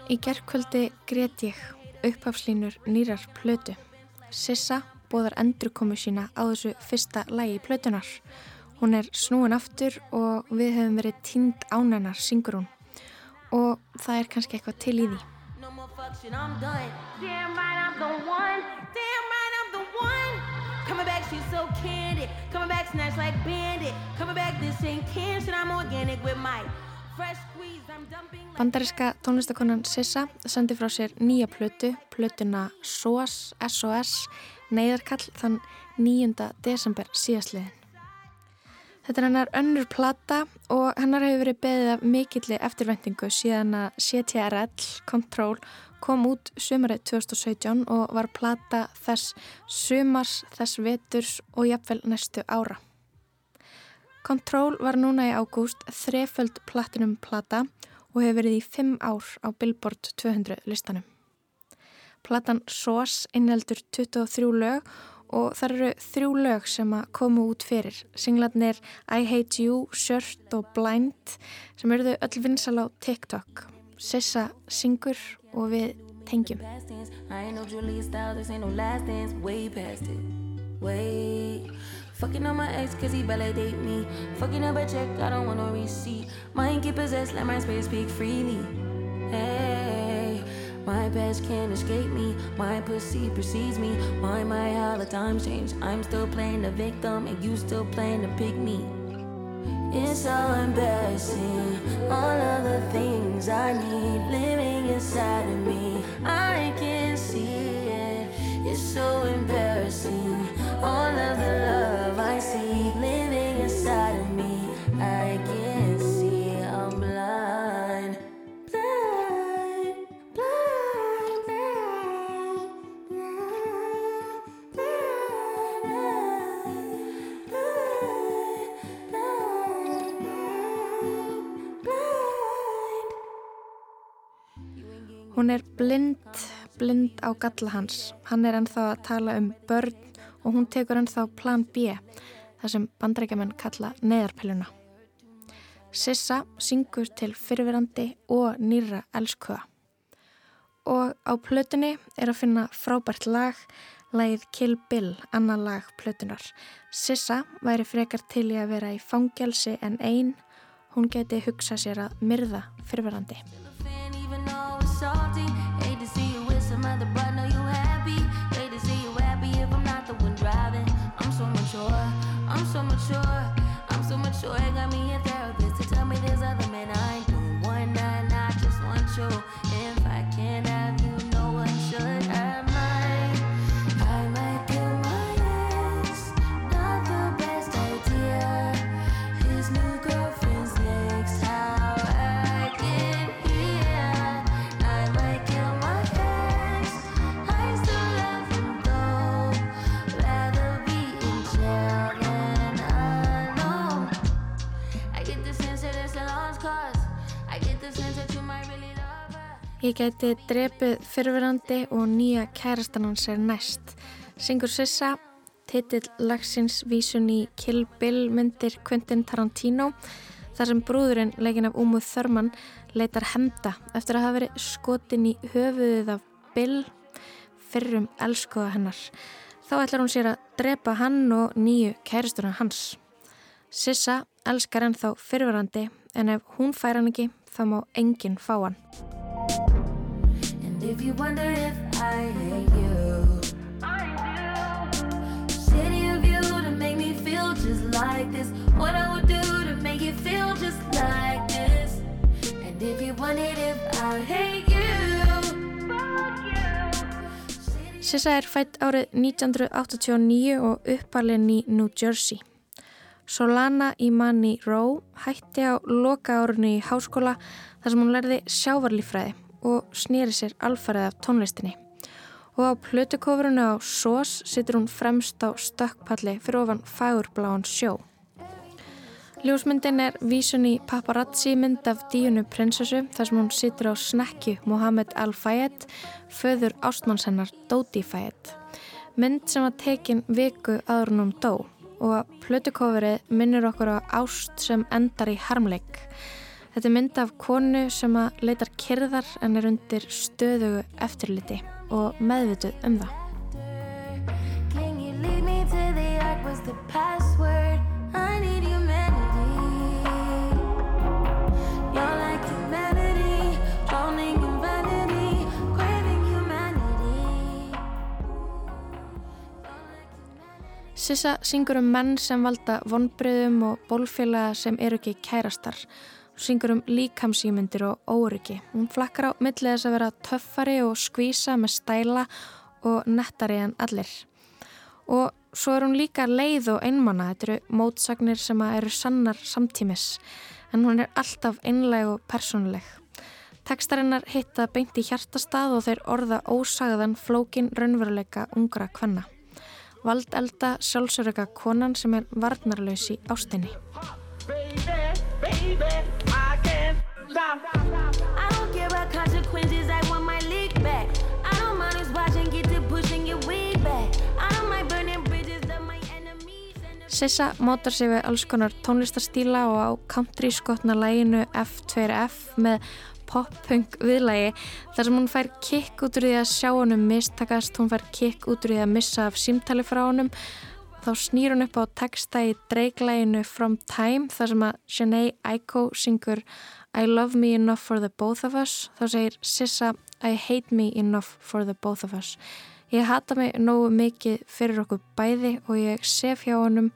Í gerðkvöldi grét ég upphafslínur nýrar plötu. Sissa bóðar endurkomu sína á þessu fyrsta lægi plötunar. Hún er snúin aftur og við höfum verið tínd ánennar, syngur hún. Og það er kannski eitthvað til í því. No more fuck shit, I'm done. Damn right, I'm the one. Damn right, she's so candid. Coming back, snatch like bandit. Coming back, this ain't can shit, I'm organic with my fresh squeeze. I'm dumping. Bandariska tónlistakonan Sissa sendi frá sér nýja plötu, plötuna SOS, SOS, neyðarkall þann 9. desember síðastliðin. Þetta er hennar önnur plata og hennar hefur verið beðið af mikilli eftirvendingu síðan að CTRL Control kom út sumarið 2017 og var plata þess sumars, þess veturs og jafnvel næstu ára. Control var núna í ágúst þreföld platinum plata og hefur verið í fimm ár á Billboard 200 listanum. Platan SOS innheldur 23 lög og það eru þrjú lög sem að koma út fyrir. Singlarnir I Hate You, Shirt og Blind sem eru þau öll vinsal á TikTok. Sissa syngur og við tengjum. I ain't no Julia Stiles, this ain't no last dance, way past it. Wait. Fucking on my ex cause he validate me. Fucking up a check, I don't want no receipt. Mind get possessed, let my spirit speak freely. Hey, my past can't escape me. My pussy precedes me. Why my how the times change? I'm still playing the victim and you still playing the pick me. It's so embarrassing. All of the things I need living inside of me. I can see it. It's so embarrassing. All of the love I see blind, blind á galla hans. Hann er ennþá að tala um börn og hún tekur ennþá plan B, það sem bandrækjaman kalla neðarpilluna. Sissa syngur til fyrirverandi og nýra elskuða. Og á plötunni er að finna frábært lag, lagið Kill Bill, annar lag plötunar. Sissa væri frekar til í að vera í fangelsi en einn, hún geti hugsað sér að myrða fyrirverandi. Ég gæti drepið fyrfirandi og nýja kærastan hans er næst. Syngur Sissa, titill lagsins vísun í Kill Bill myndir Quentin Tarantino, þar sem brúðurinn, leikin af Umu Thurman, leitar hemda eftir að hafa verið skotin í höfuðið af Bill, fyrrum elskuða hennar. Þá ætlar hún sér að drepa hann og nýju kærastuna hans. Sissa elskar ennþá fyrfirandi en ef hún fær hann ekki þá má enginn fá hann. If you wonder if I hate you, I do. City of you to make me feel just like this. What I would do to make you feel just like this. And if you wondered if I hate you, fuck you. Sissa er fætt árið 1989 og uppalinn í New Jersey. Solana Imani Rowe hætti á loka árunni í háskóla þar sem hún lærði sjávarlífræði og snýri sér alfarið af tónlistinni. Og á plötukofurinu á SOS situr hún fremst á stökkpalli fyrir ofan fagurbláan sjó. Ljósmyndin er vísun í paparazzi mynd af díunu prinsessu þar sem hún situr á snekju Mohamed Al-Fayed, föður ástmannshennar Dodi Fayed. Mynd sem var tekin viku hún dó og plötukofurið minnir okkur á ást sem endar í harmleik. Þetta er mynd af konu sem að leitar kyrðar en er undir stöðugu eftirliti og meðvituð um það. Sissa syngur um menn sem valda vonbröðum og bólfélaga sem eru ekki kærastar. Syngur um líkamsýmyndir og óryggi. Hún flakkar á millið þess að vera töffari og skvísa með stæla og nettari en allir. Og svo er hún líka leið og einmanna. Þetta eru mótsagnir sem eru sannar samtímis. En hún er alltaf einleg og persónuleg. Tekstarinnar hitta beint í hjartastað og þeir orða ósagðan flókin raunveruleika ungra kvenna. Vald elda sjálfsöröka konan sem er varnarlaus í ástinni. I don't care about consequences, I want my league back. I don't mind us watching, get to pushing your wig back. I don't mind burning bridges, love my enemies. Sissa mótar sig við alls konar tónlistastíla og á country skotna læginu F2F með pop-punk viðlægi þar sem hún fær kikk út úr því að sjá honum mistakast, hún fær kikk út úr því að missa af símtali frá honum þá snýr hún upp á texta í dreiglæginu From Time þar sem að Sinead Aiko syngur I love me enough for the both of us þá segir Sissa I hate me enough for the both of us Ég hata mig nógu mikið fyrir okkur bæði og ég sef hjá honum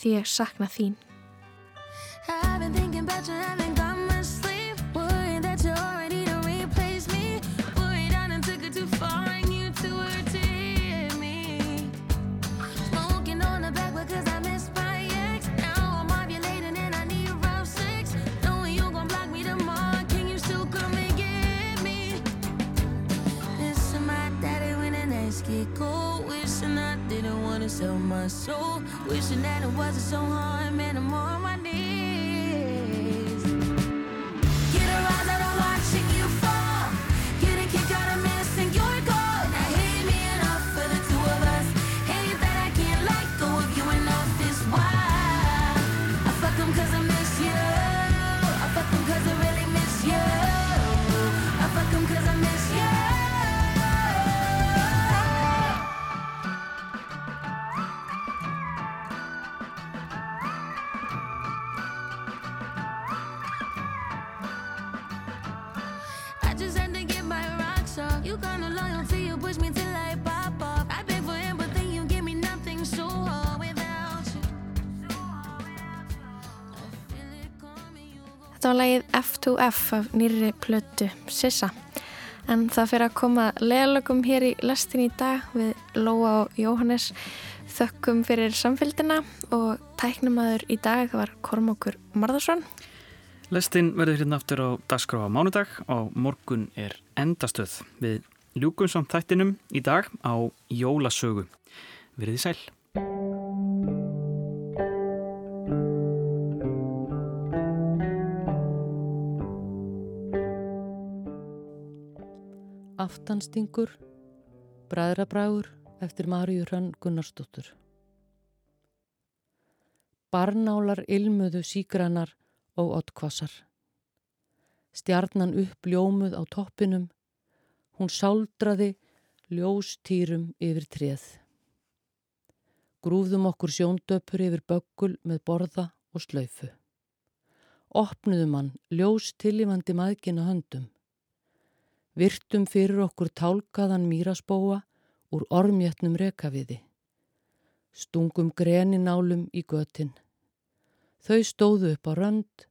því ég sakna þín. I've been thinking about you, soul. Wishing that it wasn't so hard, man. I'm F2F af nýri plötu Sissa. En það fyrir að koma leðalögum hér í lestin í dag við Lóa og Jóhannes. Þökkum fyrir samfélgina og tæknumadur í dag var Kormákur Marðarsson. Lestin verður hérna aftur á dagskrá á mánudag og morgun er endastöð. Við ljúkum samt þættinum í dag á Jólasögu. Verðið sæl. Aftanstingur, Bræðrabræður eftir Maríu Hrönn Gunnarsdóttur. Barnálar ilmuðu sígranar og ottkvassar. Stjarnan upp ljómuð á toppinum, hún sáldraði ljóstýrum yfir treð. Grúfðum okkur sjóndöpur yfir böggul með borða og slaufu. Opnuðum hann ljós tillifandi maðgina höndum. Virtum fyrir okkur tálkaðan mýrasbóa úr ormjötnum rekaviði. Stungum greninálum í götin. Þau stóðu upp á rönd,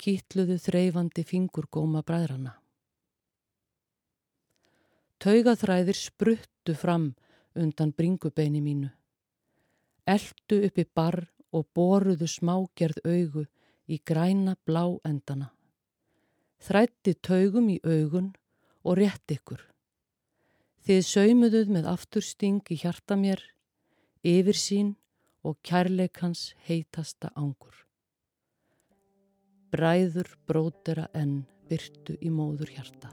kýtluðu þreifandi fingurgóma bræðrana. Taugaþræðir spruttu fram undan bringubeini mínu. Eldu upp í barr og boruðu smágerð augu í græna blá endana. Þrætti taugum í augun og rétt ykkur. Þið saumuðuð með aftursting í hjarta mér, yfir sín og kærleikans heitasta ángur. Bræður brótera enn virtu í móður hjarta.